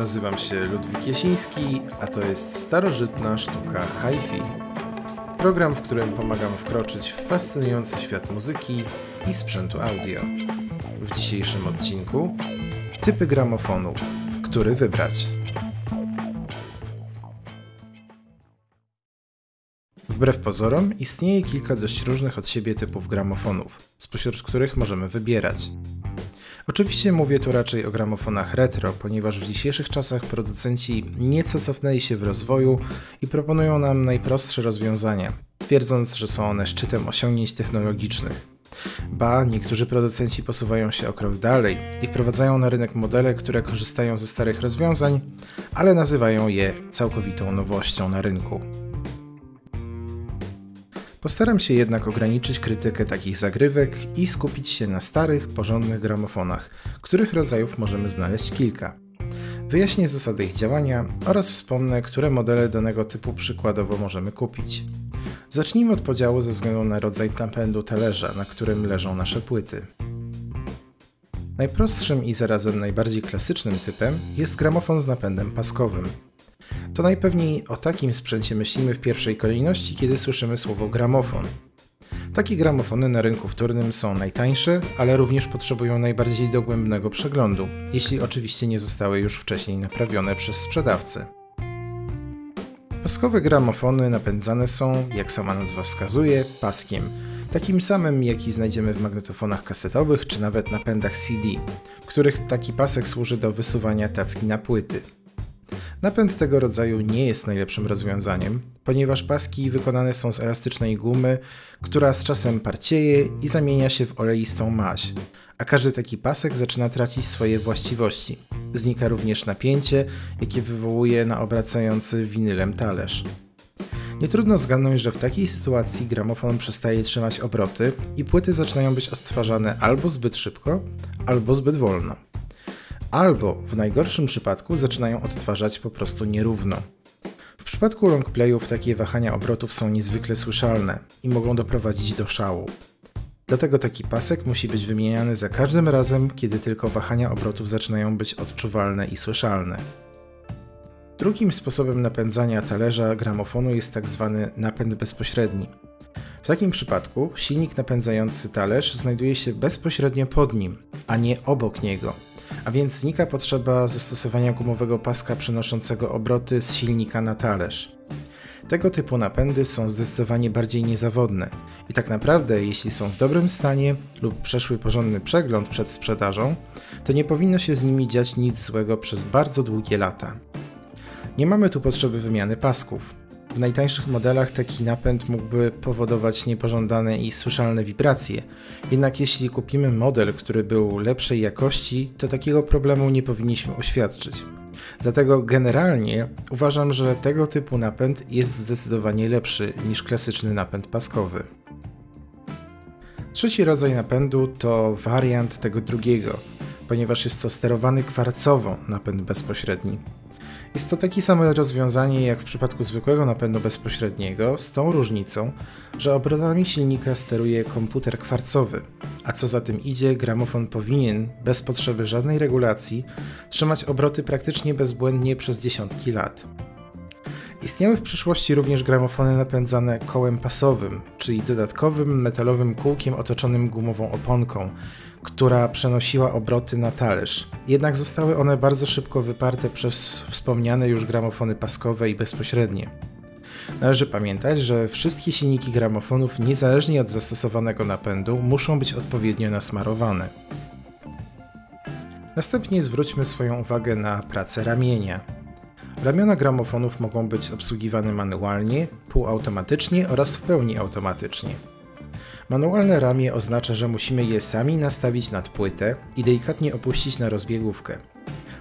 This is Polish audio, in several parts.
Nazywam się Ludwik Jasiński, a to jest starożytna sztuka hi-fi. Program, w którym pomagam wkroczyć w fascynujący świat muzyki i sprzętu audio. W dzisiejszym odcinku typy gramofonów, który wybrać. Wbrew pozorom, istnieje kilka dość różnych od siebie typów gramofonów, spośród których możemy wybierać. Oczywiście mówię tu raczej o gramofonach retro, ponieważ w dzisiejszych czasach producenci nieco cofnęli się w rozwoju i proponują nam najprostsze rozwiązania, twierdząc, że są one szczytem osiągnięć technologicznych. Ba, niektórzy producenci posuwają się o krok dalej i wprowadzają na rynek modele, które korzystają ze starych rozwiązań, ale nazywają je całkowitą nowością na rynku. Postaram się jednak ograniczyć krytykę takich zagrywek i skupić się na starych, porządnych gramofonach, których rodzajów możemy znaleźć kilka. Wyjaśnię zasady ich działania oraz wspomnę, które modele danego typu przykładowo możemy kupić. Zacznijmy od podziału ze względu na rodzaj napędu talerza, na którym leżą nasze płyty. Najprostszym i zarazem najbardziej klasycznym typem jest gramofon z napędem paskowym to najpewniej o takim sprzęcie myślimy w pierwszej kolejności, kiedy słyszymy słowo gramofon. Takie gramofony na rynku wtórnym są najtańsze, ale również potrzebują najbardziej dogłębnego przeglądu, jeśli oczywiście nie zostały już wcześniej naprawione przez sprzedawcę. Paskowe gramofony napędzane są, jak sama nazwa wskazuje, paskiem, takim samym jaki znajdziemy w magnetofonach kasetowych czy nawet napędach CD, w których taki pasek służy do wysuwania tacki na płyty. Napęd tego rodzaju nie jest najlepszym rozwiązaniem, ponieważ paski wykonane są z elastycznej gumy, która z czasem parcieje i zamienia się w oleistą maź, a każdy taki pasek zaczyna tracić swoje właściwości. Znika również napięcie, jakie wywołuje na obracający winylem talerz. Nie trudno zgadnąć, że w takiej sytuacji gramofon przestaje trzymać obroty i płyty zaczynają być odtwarzane albo zbyt szybko, albo zbyt wolno albo w najgorszym przypadku zaczynają odtwarzać po prostu nierówno. W przypadku longplayów takie wahania obrotów są niezwykle słyszalne i mogą doprowadzić do szału. Dlatego taki pasek musi być wymieniany za każdym razem, kiedy tylko wahania obrotów zaczynają być odczuwalne i słyszalne. Drugim sposobem napędzania talerza gramofonu jest tak zwany napęd bezpośredni. W takim przypadku silnik napędzający talerz znajduje się bezpośrednio pod nim, a nie obok niego a więc znika potrzeba zastosowania gumowego paska przenoszącego obroty z silnika na talerz. Tego typu napędy są zdecydowanie bardziej niezawodne i tak naprawdę, jeśli są w dobrym stanie lub przeszły porządny przegląd przed sprzedażą, to nie powinno się z nimi dziać nic złego przez bardzo długie lata. Nie mamy tu potrzeby wymiany pasków. W najtańszych modelach taki napęd mógłby powodować niepożądane i słyszalne wibracje, jednak jeśli kupimy model, który był lepszej jakości, to takiego problemu nie powinniśmy oświadczyć. Dlatego generalnie uważam, że tego typu napęd jest zdecydowanie lepszy niż klasyczny napęd paskowy. Trzeci rodzaj napędu to wariant tego drugiego, ponieważ jest to sterowany kwarcowo napęd bezpośredni. Jest to takie samo rozwiązanie jak w przypadku zwykłego napędu bezpośredniego, z tą różnicą, że obrotami silnika steruje komputer kwarcowy, a co za tym idzie, gramofon powinien, bez potrzeby żadnej regulacji, trzymać obroty praktycznie bezbłędnie przez dziesiątki lat. Istniały w przyszłości również gramofony napędzane kołem pasowym, czyli dodatkowym metalowym kółkiem otoczonym gumową oponką, która przenosiła obroty na talerz. Jednak zostały one bardzo szybko wyparte przez wspomniane już gramofony paskowe i bezpośrednie. Należy pamiętać, że wszystkie silniki gramofonów, niezależnie od zastosowanego napędu, muszą być odpowiednio nasmarowane. Następnie zwróćmy swoją uwagę na pracę ramienia. Ramiona gramofonów mogą być obsługiwane manualnie, półautomatycznie oraz w pełni automatycznie. Manualne ramię oznacza, że musimy je sami nastawić nad płytę i delikatnie opuścić na rozbiegówkę.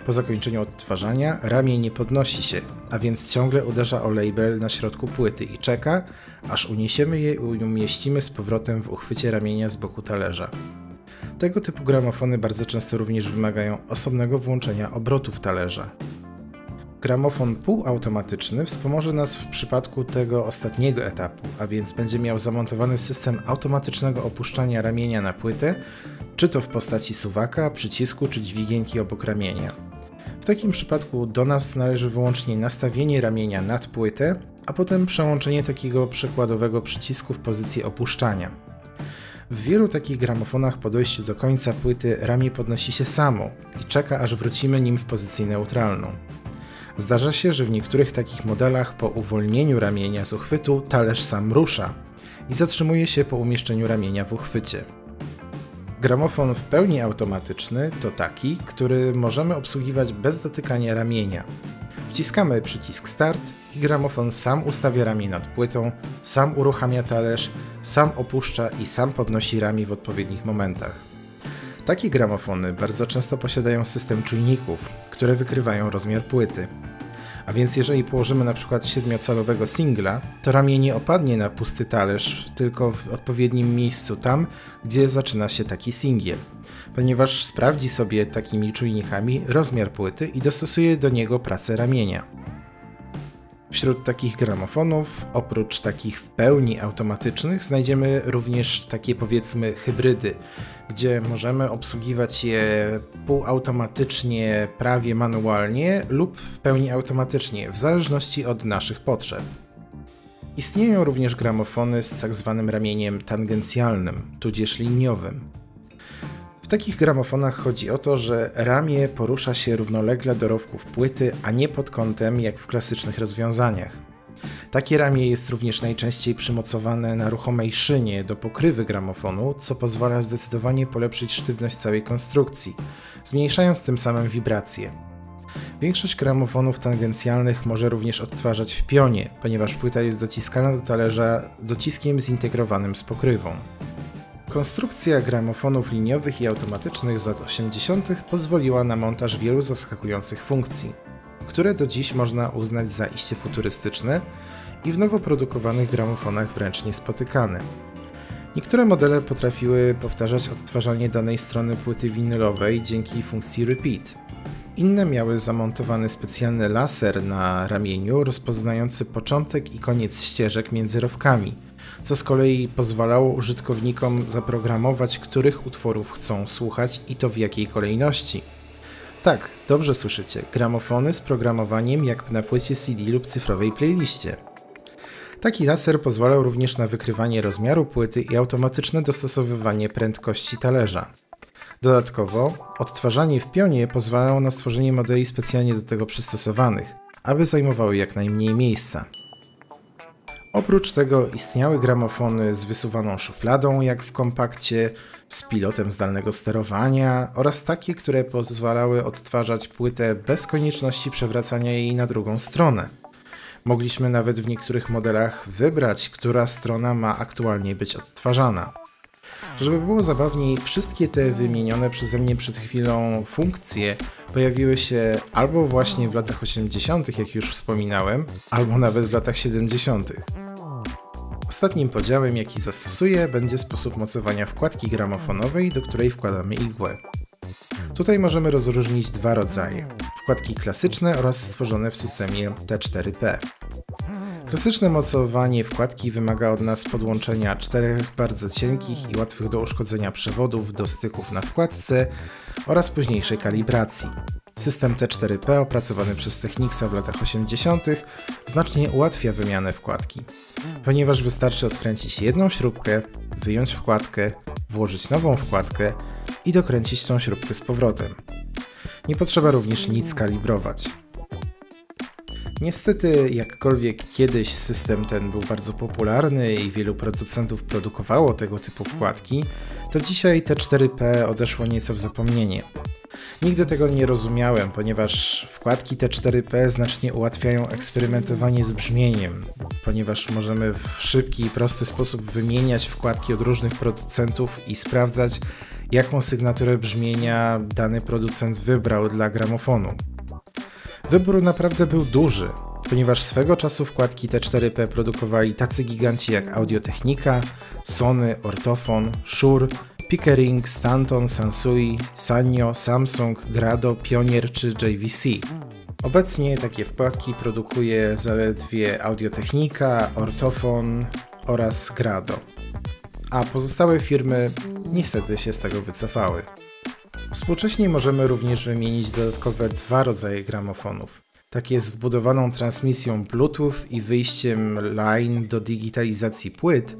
Po zakończeniu odtwarzania ramię nie podnosi się, a więc ciągle uderza o label na środku płyty i czeka, aż uniesiemy je i umieścimy z powrotem w uchwycie ramienia z boku talerza. Tego typu gramofony bardzo często również wymagają osobnego włączenia obrotów talerza. Gramofon półautomatyczny wspomoże nas w przypadku tego ostatniego etapu, a więc będzie miał zamontowany system automatycznego opuszczania ramienia na płytę, czy to w postaci suwaka, przycisku czy dźwigienki obok ramienia. W takim przypadku do nas należy wyłącznie nastawienie ramienia nad płytę, a potem przełączenie takiego przykładowego przycisku w pozycję opuszczania. W wielu takich gramofonach po dojściu do końca płyty ramię podnosi się samo i czeka aż wrócimy nim w pozycję neutralną. Zdarza się, że w niektórych takich modelach po uwolnieniu ramienia z uchwytu talerz sam rusza i zatrzymuje się po umieszczeniu ramienia w uchwycie. Gramofon w pełni automatyczny to taki, który możemy obsługiwać bez dotykania ramienia. Wciskamy przycisk Start i gramofon sam ustawia ramię nad płytą, sam uruchamia talerz, sam opuszcza i sam podnosi ramię w odpowiednich momentach. Takie gramofony bardzo często posiadają system czujników, które wykrywają rozmiar płyty. A więc jeżeli położymy na przykład 7-calowego singla, to ramię nie opadnie na pusty talerz, tylko w odpowiednim miejscu tam, gdzie zaczyna się taki singiel, ponieważ sprawdzi sobie takimi czujnikami rozmiar płyty i dostosuje do niego pracę ramienia. Wśród takich gramofonów, oprócz takich w pełni automatycznych, znajdziemy również takie powiedzmy hybrydy, gdzie możemy obsługiwać je półautomatycznie, prawie manualnie lub w pełni automatycznie, w zależności od naszych potrzeb. Istnieją również gramofony z tak zwanym ramieniem tangencjalnym, tudzież liniowym. Takich gramofonach chodzi o to, że ramię porusza się równolegle do rowków płyty, a nie pod kątem jak w klasycznych rozwiązaniach. Takie ramię jest również najczęściej przymocowane na ruchomej szynie do pokrywy gramofonu, co pozwala zdecydowanie polepszyć sztywność całej konstrukcji, zmniejszając tym samym wibracje. Większość gramofonów tangencjalnych może również odtwarzać w pionie, ponieważ płyta jest dociskana do talerza dociskiem zintegrowanym z pokrywą. Konstrukcja gramofonów liniowych i automatycznych z lat 80. pozwoliła na montaż wielu zaskakujących funkcji, które do dziś można uznać za iście futurystyczne i w nowo produkowanych gramofonach wręcz niespotykane. Niektóre modele potrafiły powtarzać odtwarzanie danej strony płyty winylowej dzięki funkcji repeat. Inne miały zamontowany specjalny laser na ramieniu rozpoznający początek i koniec ścieżek między rowkami – co z kolei pozwalało użytkownikom zaprogramować, których utworów chcą słuchać i to w jakiej kolejności. Tak, dobrze słyszycie, gramofony z programowaniem jak na płycie CD lub cyfrowej playliście. Taki laser pozwalał również na wykrywanie rozmiaru płyty i automatyczne dostosowywanie prędkości talerza. Dodatkowo, odtwarzanie w pionie pozwalało na stworzenie modeli specjalnie do tego przystosowanych, aby zajmowały jak najmniej miejsca. Oprócz tego istniały gramofony z wysuwaną szufladą, jak w kompakcie, z pilotem zdalnego sterowania oraz takie, które pozwalały odtwarzać płytę bez konieczności przewracania jej na drugą stronę. Mogliśmy nawet w niektórych modelach wybrać, która strona ma aktualnie być odtwarzana. Żeby było zabawniej, wszystkie te wymienione przeze mnie przed chwilą funkcje pojawiły się albo właśnie w latach 80., jak już wspominałem, albo nawet w latach 70. Ostatnim podziałem, jaki zastosuję, będzie sposób mocowania wkładki gramofonowej, do której wkładamy igłę. Tutaj możemy rozróżnić dwa rodzaje: wkładki klasyczne oraz stworzone w systemie T4P. Klasyczne mocowanie wkładki wymaga od nas podłączenia czterech bardzo cienkich i łatwych do uszkodzenia przewodów do styków na wkładce oraz późniejszej kalibracji. System T4P opracowany przez Technicsa w latach 80. znacznie ułatwia wymianę wkładki, ponieważ wystarczy odkręcić jedną śrubkę, wyjąć wkładkę, włożyć nową wkładkę i dokręcić tą śrubkę z powrotem. Nie potrzeba również nic kalibrować. Niestety, jakkolwiek kiedyś system ten był bardzo popularny i wielu producentów produkowało tego typu wkładki, to dzisiaj T4P odeszło nieco w zapomnienie. Nigdy tego nie rozumiałem, ponieważ wkładki T4P znacznie ułatwiają eksperymentowanie z brzmieniem, ponieważ możemy w szybki i prosty sposób wymieniać wkładki od różnych producentów i sprawdzać, jaką sygnaturę brzmienia dany producent wybrał dla gramofonu. Wybór naprawdę był duży, ponieważ swego czasu wkładki T4P produkowali tacy giganci jak Audio-Technica, Sony, Ortofon, Shure, Pickering, Stanton, Sansui, Sanyo, Samsung, Grado, Pionier czy JVC. Obecnie takie wkładki produkuje zaledwie Audio-Technica, Ortofon oraz Grado. A pozostałe firmy niestety się z tego wycofały. Współcześnie możemy również wymienić dodatkowe dwa rodzaje gramofonów. Takie z wbudowaną transmisją Bluetooth i wyjściem line do digitalizacji płyt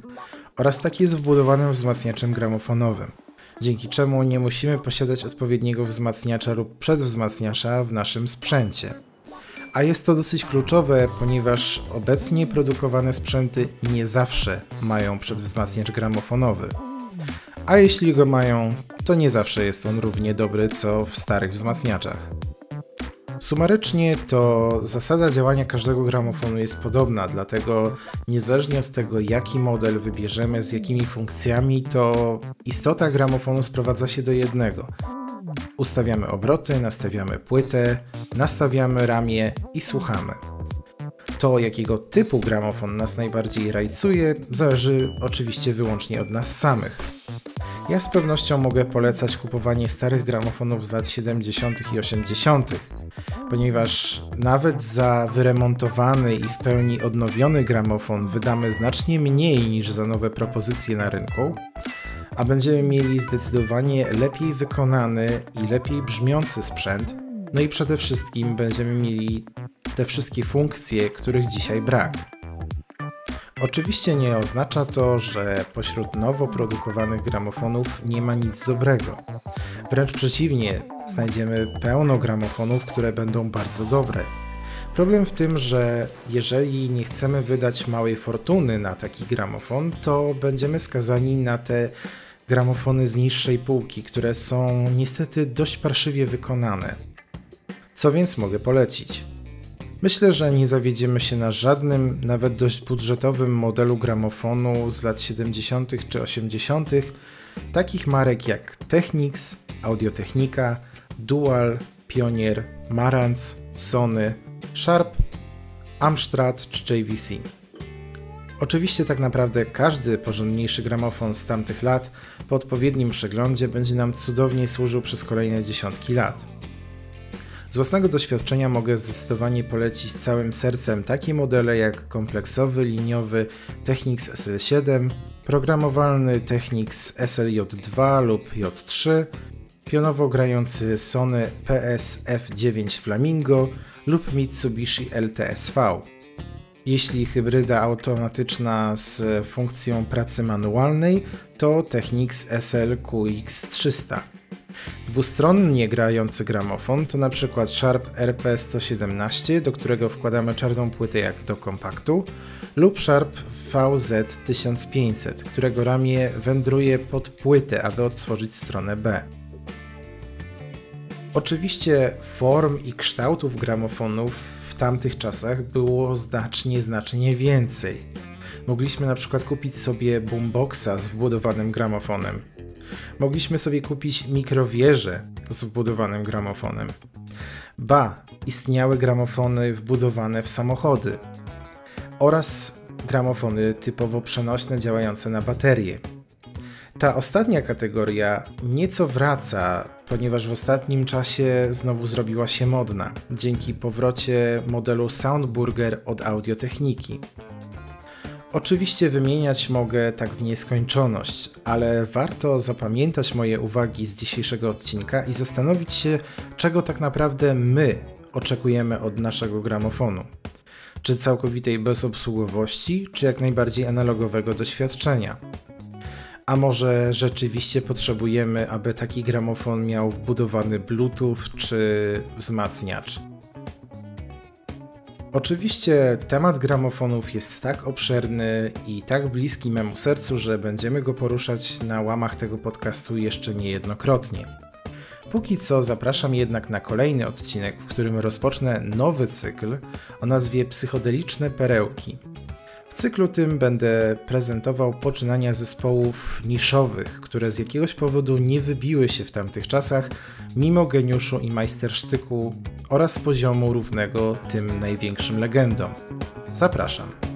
oraz takie z wbudowanym wzmacniaczem gramofonowym, dzięki czemu nie musimy posiadać odpowiedniego wzmacniacza lub przedwzmacniacza w naszym sprzęcie. A jest to dosyć kluczowe, ponieważ obecnie produkowane sprzęty nie zawsze mają przedwzmacniacz gramofonowy. A jeśli go mają, to nie zawsze jest on równie dobry co w starych wzmacniaczach. Sumarycznie to zasada działania każdego gramofonu jest podobna, dlatego niezależnie od tego, jaki model wybierzemy, z jakimi funkcjami, to istota gramofonu sprowadza się do jednego. Ustawiamy obroty, nastawiamy płytę, nastawiamy ramię i słuchamy. To, jakiego typu gramofon nas najbardziej rajcuje, zależy oczywiście wyłącznie od nas samych. Ja z pewnością mogę polecać kupowanie starych gramofonów z lat 70. i 80., ponieważ nawet za wyremontowany i w pełni odnowiony gramofon wydamy znacznie mniej niż za nowe propozycje na rynku, a będziemy mieli zdecydowanie lepiej wykonany i lepiej brzmiący sprzęt, no i przede wszystkim będziemy mieli te wszystkie funkcje, których dzisiaj brak. Oczywiście nie oznacza to, że pośród nowo produkowanych gramofonów nie ma nic dobrego. Wręcz przeciwnie, znajdziemy pełno gramofonów, które będą bardzo dobre. Problem w tym, że jeżeli nie chcemy wydać małej fortuny na taki gramofon, to będziemy skazani na te gramofony z niższej półki, które są niestety dość parszywie wykonane. Co więc mogę polecić? Myślę, że nie zawiedziemy się na żadnym, nawet dość budżetowym modelu gramofonu z lat 70. czy 80., takich marek jak Technics, Audiotechnika, Dual, Pionier, Marantz, Sony, Sharp, Amstrad czy JVC. Oczywiście tak naprawdę każdy porządniejszy gramofon z tamtych lat po odpowiednim przeglądzie będzie nam cudownie służył przez kolejne dziesiątki lat. Z własnego doświadczenia mogę zdecydowanie polecić całym sercem takie modele jak kompleksowy, liniowy Technics SL7, programowalny Technics SLJ2 lub J3, pionowo grający Sony PS-F9 Flamingo lub Mitsubishi LTSV. Jeśli hybryda automatyczna z funkcją pracy manualnej, to Technics SL QX300. Dwustronnie grający gramofon to na przykład Sharp RP117, do którego wkładamy czarną płytę jak do kompaktu, lub Sharp VZ1500, którego ramię wędruje pod płytę, aby odtworzyć stronę B. Oczywiście form i kształtów gramofonów w tamtych czasach było znacznie, znacznie więcej. Mogliśmy na przykład kupić sobie boomboxa z wbudowanym gramofonem. Mogliśmy sobie kupić mikrowieżę z wbudowanym gramofonem. Ba, istniały gramofony wbudowane w samochody oraz gramofony typowo przenośne działające na baterie. Ta ostatnia kategoria nieco wraca, ponieważ w ostatnim czasie znowu zrobiła się modna dzięki powrocie modelu Soundburger od Audiotechniki. Oczywiście wymieniać mogę tak w nieskończoność, ale warto zapamiętać moje uwagi z dzisiejszego odcinka i zastanowić się, czego tak naprawdę my oczekujemy od naszego gramofonu. Czy całkowitej bezobsługowości, czy jak najbardziej analogowego doświadczenia. A może rzeczywiście potrzebujemy, aby taki gramofon miał wbudowany Bluetooth czy wzmacniacz? Oczywiście temat gramofonów jest tak obszerny i tak bliski memu sercu, że będziemy go poruszać na łamach tego podcastu jeszcze niejednokrotnie. Póki co zapraszam jednak na kolejny odcinek, w którym rozpocznę nowy cykl o nazwie Psychodeliczne Perełki. W cyklu tym będę prezentował poczynania zespołów niszowych, które z jakiegoś powodu nie wybiły się w tamtych czasach, mimo geniuszu i majstersztyku oraz poziomu równego tym największym legendom. Zapraszam.